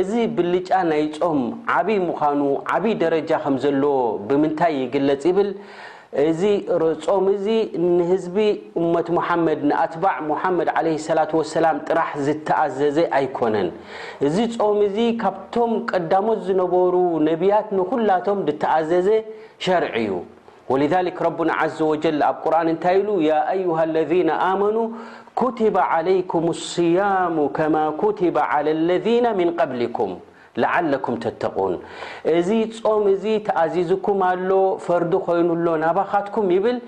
እዚ ብልጫ ናይ ጾም ዓቢይ ምዃኑ፣ ዓቢይ ደረጃ ከም ዘለዎ ብምንታይ ይግለጽ ይብል፣ እዚ ር ጾም እዚ ንህዝቢ እመት ሙሓመድ፣ ንኣትባዕ ሙሓመድ ዓለይሂ ሰላቱ ወሰላም ጥራሕ ዝተኣዘዘ ኣይኮነን። እዚ ጾም እዚ ካብቶም ቀዳሞት ዝነበሩ ነብያት ንኹላቶም ዝተኣዘዘ ሸርዒ እዩ። ወሊዛሊክ ረቡና ዓዘ ወጀል ኣብ ቁርን እንታይ ኢሉ ያ ኣዩሃ ለዚነ ኣመኑ ኩቲበ ዓለይኩም ስያሙ ከማ ኩቲበ ዓላ ለዚነ ምን ቀብሊኩም ለዓለኩም ተተቁን እዚ ጾም እዚ ተኣዚዝኩም ኣሎ ፈርዲ ኮይኑ ኣሎ ናባኻትኩም ይብል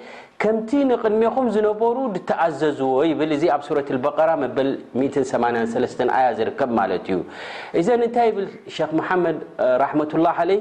ከምቲ ንቕድሜኹም ዝነበሩ ዝተኣዘዝዎ ይብል እዚ ኣብ ሱረት በቀራ መበል 183 ኣያ ዝርከብ ማለት እዩ እዘን እንታይ ይብል ሸክ መሓመድ ራሕመቱላ ዓለይ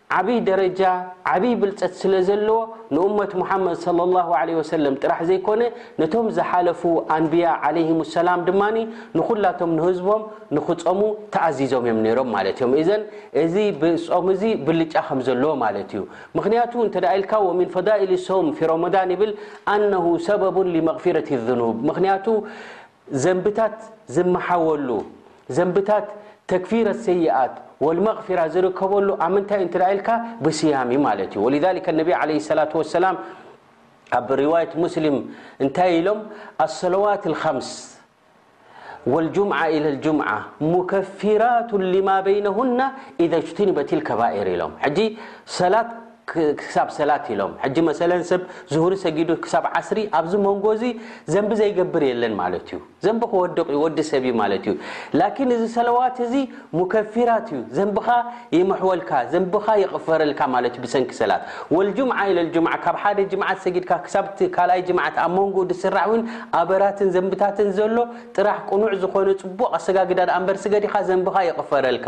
ዓብይ ደረጃ ዓብይ ብልጸት ስለ ዘለዎ ንኡመት ሙሓመድ ሰለላሁ ዓለይሂ ወሰለም ጥራሕ ዘይኮነ ነቶም ዝሓለፉ ኣንብያ ዓለይሂሙ ሰላም ድማ ንኹላቶም ንህዝቦም ንኽጸሙ ተኣዚዞም እዮም ነይሮም ማለት እዮም እዘን እዚ ጾም እዚ ብልጫ ከም ዘለዎ ማለት እዩ ምኽንያቱ እንተ ኢልካ ወሚን ፈዳኢል ሰውም ፊ ረመዳን ይብል ኣነሁ ሰበቡን ሊመግፊረት ዝኑብ ምኽንያቱ ዘንብታት ዝመሓወሉ ዘንታት تكفير السيئت والمغفرة ركبل ل بسيام ولذلك النبي عليه اللاة والسلام رواية مسلم الصلوات الخمس والجمعة إلى الجمعة مكفرات لما بينهن إذا اجتنبت الكبائر ክሳብ ሰላት ኢሎም ሕጂ መሰለን ሰብ ዙሁሪ ሰጊዱ ክሳብ ዓስሪ ኣብዚ መንጎ እዚ ዘንቢ ዘይገብር የለን ማለት እዩ ዘንቢ ክወድቕ እዩ ወዲ ሰብ እዩ ማለት እዩ ላኪን እዚ ሰለዋት እዚ ሙከፊራት እዩ ዘንብኻ ይምሕወልካ ዘንብኻ ይቕፈረልካ ማለት እዩ ብሰንኪ ሰላት ወልጅምዓ ኢለ ልጅምዓ ካብ ሓደ ጅምዓት ሰጊድካ ክሳብ ካልኣይ ጅምዓት ኣብ መንጎ ድስራሕ እውን ኣበራትን ዘንብታትን ዘሎ ጥራሕ ቅኑዕ ዝኾነ ፅቡቕ ኣሰጋግዳ ደኣ እምበር ስገዲኻ ዘንብኻ ይቕፈረልካ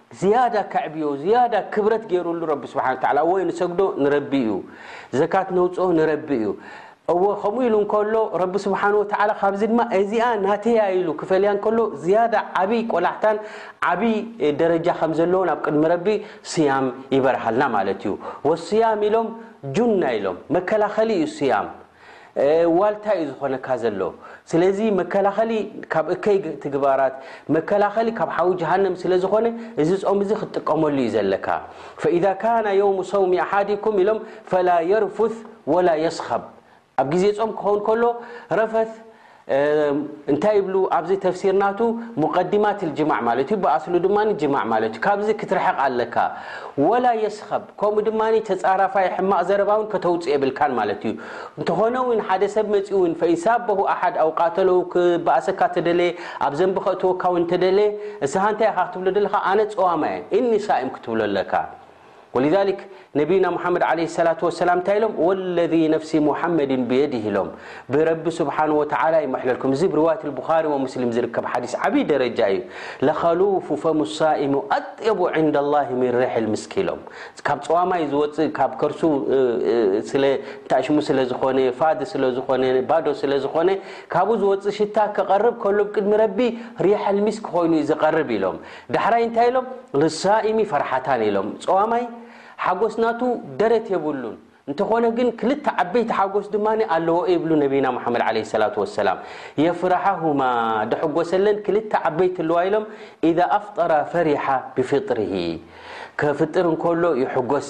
ዝያዳ ከዕብዮ ዝያዳ ክብረት ገይሩሉ ረቢ ስብሓን ወተዓላ እወ ንሰግዶ ንረቢ እዩ ዘካት ነውፅኦ ንረቢ እዩ እወ ከምኡ ኢሉ እንከሎ ረቢ ስብሓን ወተዓላ ካብዚ ድማ እዚኣ ናተያ ኢሉ ክፈልያ እንከሎ ዝያዳ ዓብይ ቆላሕታን ዓብይ ደረጃ ከም ዘለዎን ኣብ ቅድሚ ረቢ ስያም ይበርሃልና ማለት እዩ ወስያም ኢሎም ጁና ኢሎም መከላኸሊ እዩ ስያም ዋልታ እዩ ዝኾነካ ዘሎ ስለዚ መከላኸሊ ካብ እከይ ትግባራት መከላኸሊ ካብ ሓዊ ጀሃንም ስለ ዝኾነ እዚ ጾም እዚ ክትጥቀመሉ እዩ ዘለካ ፈኢዛ ካነ የውሙ ሰውሚ ኣሓዲኩም ኢሎም ፈላ የርፉት ወላ የስኸብ ኣብ ግዜ ጾም ክኸውን ከሎ ረፈት እንታይ ይብሉ ኣብዚ ተፍሲር ናቱ ሙቀዲማት ልጅማዕ ማለት እዩ ብኣስሉ ድማ ጅማዕ ማለት እዩ ካብዚ ክትርሕቕ ኣለካ ወላ የስኸብ ከምኡ ድማ ተፃራፋይ ሕማቕ ዘረባ እውን ከተውፅእ የብልካን ማለት እዩ እንተኾነ እውን ሓደ ሰብ መፂ እውን ፈኢንሳበሁ ኣሓድ ኣው ቃተለው ክበኣሰካ ተደለየ ኣብ ዘንቢ ከእትወካ እውን ተደለየ እስኻ እንታይ ኢኻ ክትብሎ ደለካ ኣነ ፀዋማ እየ እኒ ሳኢም ክትብሎ ኣለካ ወሊዛሊክ ነቢዩና ሙሓመድ ዓለይሂ ሰላቱ ወሰላም እንታይ ኢሎም ወለዚ ነፍሲ ሙሓመድን ብየድህ ኢሎም ብረቢ ስብሓን ወተዓላ ይመሕለልኩም እዚ ብርዋት ልቡኻሪ ወሙስሊም ዝርከብ ሓዲስ ዓብዪ ደረጃ እዩ ለኸሉፉ ፈሙ ሳኢሙ ኣጥየቡ ዕንዳ ላህ ምን ሪሕ ልምስኪ ኢሎም ካብ ፀዋማይ ዝወፅእ ካብ ከርሱ ስለ ታእሽሙ ስለ ዝኾነ ፋዲ ስለ ዝኾነ ባዶ ስለ ዝኾነ ካብኡ ዝወፅእ ሽታ ከቐርብ ከሎ ቅድሚ ረቢ ሪሕ ልሚስኪ ኮይኑ እዩ ዝቐርብ ኢሎም ዳሕራይ እንታይ ኢሎም ልሳኢሚ ፈርሓታን ኢሎም ጸዋማይ ሓጎስ ናቱ ደረት የብሉን እንተኾነ ግን ክልተ ዓበይቲ ሓጎስ ድማ ኣለዎ ይብሉ ነቢና ሙሓመድ ዓለይሂ ሰላቱ ወሰላም የፍርሓሁማ ደሕጎሰለን ክልተ ዓበይቲ ኣለዋ ኢሎም ኢዛ ኣፍጠራ ፈሪሓ ብፍጥሪሂ ከፍጥር እንከሎ ይሕጎስ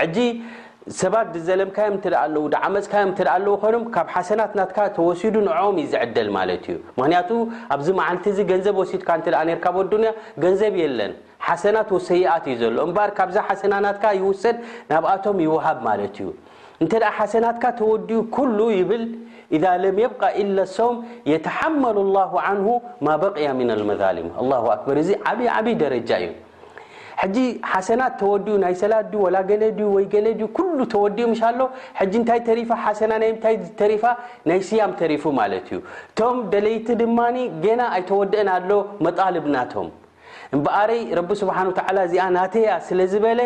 ሕጂ ሰባት ዝዘለምካዮም እንተ ኣለዉ ዝዓመጽካዮም እንተ ኣለዉ ኮይኖም ካብ ሓሰናት ናትካ ተወሲዱ ንዕኦም እዩ ዝዕደል ማለት እዩ ምክንያቱ ኣብዚ መዓልቲ እዚ ገንዘብ ወሲድካ እንተ ነርካ ኣብ ኣዱንያ ገንዘብ የለን ሓሰናት ወሰይኣት እዩ ዘሎ እምበኣር ካብዛ ሓሰና ናትካ ይውሰድ ናብኣቶም ይውሃብ ማለት እዩ እንተ ሓሰናትካ ተወዲኡ ኩሉ ይብል ኢዛ ለም የብቃ ኢላ ሰውም የተሓመሉ ላሁ ዓንሁ ማ በቅያ ምን ኣልመዛሊም ኣላሁ ኣክበር እዚ ዓብዪ ዓብዪ ደረጃ እዩ ሕጂ ሓሰናት ተወዲኡ ናይ ሰላት ድዩ ወላ ገለ ድዩ ወይ ገለ ድዩ ኩሉ ተወዲኡ ምሽ ኣሎ ሕጂ እንታይ ተሪፋ ሓሰና ናይ ምታይ ተሪፋ ናይ ስያም ተሪፉ ማለት እዩ እቶም ደለይቲ ድማ ገና ኣይተወደእን ኣሎ መጣልብ ናቶም እምበኣረይ ረቢ ስብሓን ወተዓላ እዚኣ ናተያ ስለ ዝበለ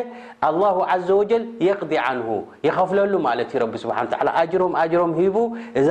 ኣላሁ ዘ ወጀል የቅዲ ዓንሁ ይኸፍለሉ ማለት እዩ ረቢ ስብሓን ተዓላ ኣጅሮም ኣጅሮም ሂቡ እዛ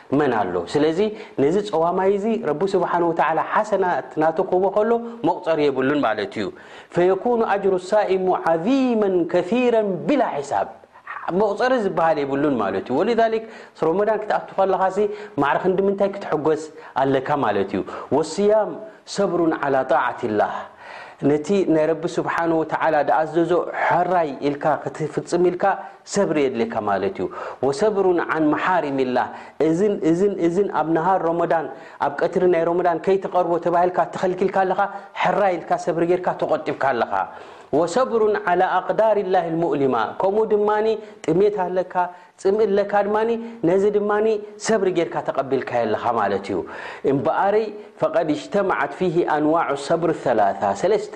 መን ኣሎ ስለዚ ነዚ ጸዋማይ እዚ ረቢ ስብሓን ወተላ ሓሰናት ናቱ ክህቦ ከሎ መቑፀር የብሉን ማለት እዩ ፈየኩኑ ኣጅሩ ሳኢሙ ዓዚመን ከረን ብላ ሒሳብ መቑፀሪ ዝበሃል የብሉን ማለት እዩ ወልሊክ ሮመዳን ክትኣቱ ከለካ ሲ ማዕር ክንዲ ምንታይ ክትሕጎስ ኣለካ ማለት እዩ ወስያም ሰብሩን ዓላ ጣዓት ላህ ነቲ ናይ ረቢ ስብሓን ወተላ ዝኣዘዞ ሕራይ ኢልካ ክትፍፅም ኢልካ ሰብሪ የድልየካ ማለት እዩ ወሰብሩን ዓን መሓሪሚላህ እዝን እዝን እዝን ኣብ ነሃር ሮሞዳን ኣብ ቀትሪ ናይ ሮሞዳን ከይትቐርቦ ተባሂልካ ተኸልኪልካ ኣለኻ ሕራይ ኢልካ ሰብሪ ጌርካ ተቖጢብካ ኣለኻ ወሰብሩን ዓላ ኣቅዳሪላህ ልሙእሊማ ከምኡ ድማ ጥሜት ኣለካ ፅምኢ ኣለካ ድማ ነዚ ድማ ሰብሪ ጌርካ ተቐቢልካዮ ኣለኻ ማለት እዩ እምበኣረይ ፈቐድ እጅተማዓት ፊሂ ኣንዋዑ ሰብሪ ሰላሳ ሰለስተ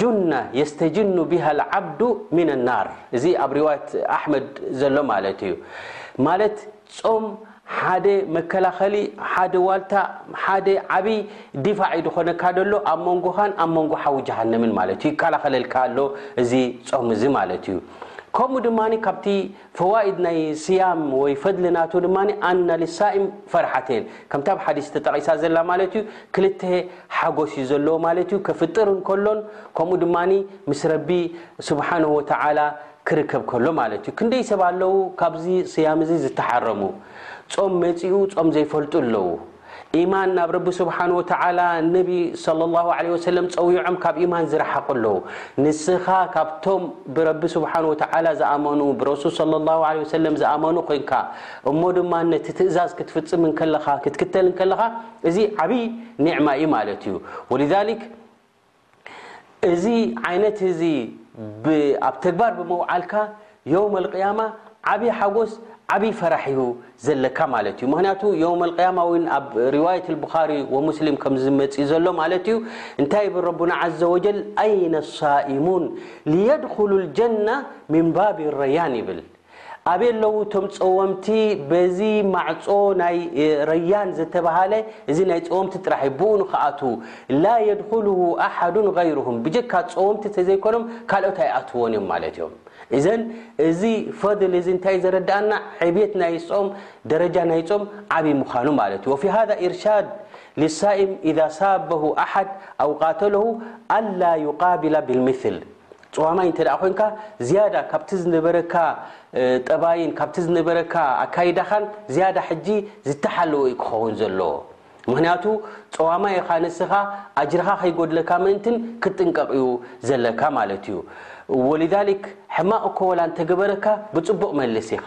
ጁነ የስተጅኑ ቢሃ ልዓብዱ ሚነ ናር እዚ ኣብ ሪዋያት ኣሕመድ ዘሎ ማለት እዩ ማለት ጾም ሓደ መከላኸሊ ሓደ ዋልታ ሓደ ዓብይ ዲፋዕ እዩ ዝኾነካ ደሎ ኣብ መንጎኻን ኣብ መንጎ ሓዊ ጀሃነምን ማለት እዩ ይከላኸለልካ ኣሎ እዚ ጾም እዚ ማለት እዩ ከምኡ ድማ ካብቲ ፈዋኢድ ናይ ስያም ወይ ፈድሊ ናቱ ድማ ኣና ልሳኢም ፈርሓተይን ከምቲ ኣብ ሓዲስ ተጠቒሳ ዘላ ማለት እዩ ክልተ ሓጎስ እዩ ዘለዎ ማለት እዩ ከፍጥር እንከሎን ከምኡ ድማ ምስ ረቢ ስብሓን ወተዓላ ክርከብ ከሎ ማለት እዩ ክንደይ ሰብ ኣለዉ ካብዚ ስያም እዚ ዝተሓረሙ ጾም መጺኡ ጾም ዘይፈልጡ ኣለዉ ኢማን ናብ ረቢ ስብሓን ወተዓላ ነቢ ሰለ ላሁ ዓለይሂ ወሰለም ጸዊዖም ካብ ኢማን ዝረሓቑ ኣለዉ። ንስኻ ካብቶም ብረቢ ስብሓን ወተዓላ ዝኣመኑ ብረሱል ሰለ ላሁ ዓለይሂ ወሰለም ዝኣመኑ ኾይንካ እሞ ድማ ነቲ ትእዛዝ ክትፍጽም እንከለኻ ክትክተል እንከለኻ እዚ ዓብዪ ኒዕማ እዩ ማለት እዩ ወሊዛሊክ እዚ ዓይነት እዚ ኣብ ተግባር ብምውዓልካ የውም ኣልቅያማ ዓብይ ሓጎስ ዓብይ ፈራሕ እዩ ዘለካ ማለት እዩ ምክንያቱ የውም ኣልቅያማ እውን ኣብ ሪዋየት ልቡኻሪ ወሙስሊም ከም ዝመፅእ ዘሎ ማለት እዩ እንታይ ይብል ረቡና ዓዘ ወጀል ኣይነ ሳኢሙን ሊየድኹሉ ልጀና ሚን ባቢ ረያን ይብል ኣበይ ኣለዉ እቶም ጸወምቲ በዚ ማዕጾ ናይ ረያን ዝተባሃለ እዚ ናይ ጸወምቲ ጥራሕ እዩ ብኡ ንክኣትዉ ላ የድኹሉሁ ኣሓዱን ገይሩሁም ብጀካ ጸወምቲ ተዘይኮኖም ካልኦት ኣይኣትዎን እዮም ማለት እዮም እዘን እዚ ፈድል እዚ እንታይ ዘረዳኣና ዕብየት ናይ ጾም ደረጃ ናይ ጾም ዓብይ ምዃኑ ማለት እዩ ወፊ ሃዛ ኢርሻድ ልሳኢም ኢዛ ሳበሁ ኣሓድ ኣው ቃተለሁ ኣላ ዩቃቢላ ብልምስል ጸዋማይ እንተደኣ ኮንካ ዝያዳ ካብቲ ዝነበረካ ጠባይን ካብቲ ዝነበረካ ኣካይዳኻን ዝያዳ ሕጂ ዝተሓለወ እዩ ክኸውን ዘለዎ ምክንያቱ ጸዋማ ኢኻ ንስኻ ኣጅርኻ ከይጎድለካ ምእንትን ክትጥንቀቕ እዩ ዘለካ ማለት እዩ ወሊዛሊክ ሕማቕ እኮ ወላ እንተገበረካ ብጽቡቕ መልስ ኢኻ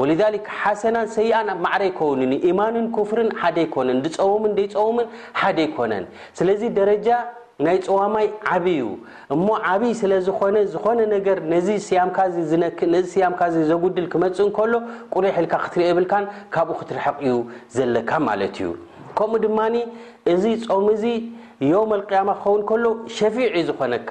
ወሊዛሊክ ሓሰናን ሰይኣን ኣብ ማዕረ ኣይኮውንን እዩ። ኢማንን ኩፍርን ሓደ ኣይኮነን፣ ድጸውምን ደይጸውምን ሓደ ኣይኮነን። ስለዚ ደረጃ ናይ ጸዋማይ ዓቢ እዩ። እሞ ዓቢ ስለ ዝኾነ ዝኾነ ነገር ነዚ ስያምካ እዚ ዝነክእ ነዚ ስያምካ እዚ ዘጉድል ክመጽእ እንከሎ ቁሪሕ ኢልካ ክትሪኦ የብልካን፣ ካብኡ ክትርሕቕ እዩ ዘለካ ማለት እዩ። ከምኡ ድማ እዚ ጾም እዚ የውም ኣልቅያማ ክኸውን ከሎ ሸፊዕ እዩ ዝኾነካ።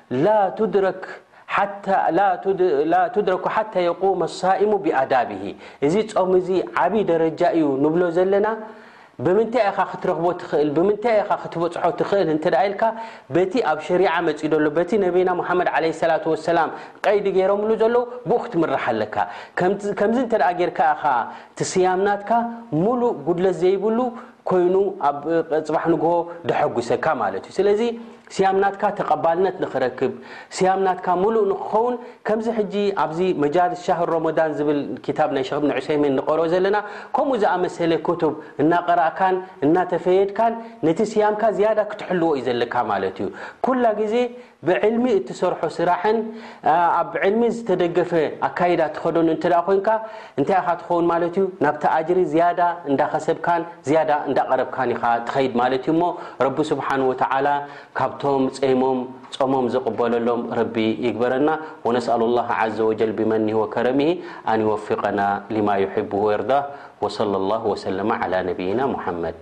ላ ቱድረክ ሓታ የቁመ ሳኢሙ ብኣዳብሂ እዚ ጾም እዚ ዓብይ ደረጃ እዩ ንብሎ ዘለና ብምንታይ ኢኻ ክትረኽቦ ትኽእል ብምንታይ ኢኻ ክትበጽሖ ትኽእል እንተ ኢልካ በቲ ኣብ ሸሪዓ መጺኡ ዘሎ በቲ ነቢና ሙሓመድ ዓለይሂ ሰላቱ ወሰላም ቀይዲ ገይሮምሉ ዘለዉ ብኡ ክትምራሕ ኣለካ ከምዚ እንተ ጌርካ ኢኻ እቲ ስያም ናትካ ሙሉእ ጉድለት ዘይብሉ ኮይኑ ኣብ ፅባሕ ንግሆ ደሐጉሰካ ማለት እዩ ስለዚ ስያም ናትካ ተቐባልነት ንክረክብ ስያም ናትካ ሙሉእ ንክኸውን ከምዚ ሕጂ ኣብዚ መጃልስ ሻህር ሮሞዳን ዝብል ክታብ ናይ ሸክ ብኒ ዑሰይሜን ንቐርኦ ዘለና ከምኡ ዝኣመሰለ ኩቱብ እናቐራእካን እናተፈየድካን ነቲ ስያምካ ዝያዳ ክትሕልዎ እዩ ዘለካ ማለት እዩ ኩላ ግዜ ብዕልሚ እትሰርሖ ስራሕን ኣብ ዕልሚ ዝተደገፈ ኣካይዳ ትኸዶን እንተ ኮይንካ እንታይ ኢኻ ትኸውን ማለት እዩ ናብቲ ኣጅሪ ዝያዳ እንዳኸሰብካን ዝያዳ እንዳቐረብካን ኢኻ ትኸይድ ማለት እዩ እሞ ረቢ ስብሓን ወተዓላ ካብቶም ፀይሞም ፆሞም ዝቕበለሎም ረቢ ይግበረና ወነስኣሉ ላህ ዘ ወጀል ብመኒ ወከረምሂ ኣን ይወፍቀና ሊማ ዩሕቡ ወርዳ ወሰለ ላሁ ወሰለማ ዓላ ነብይና ሙሓመድ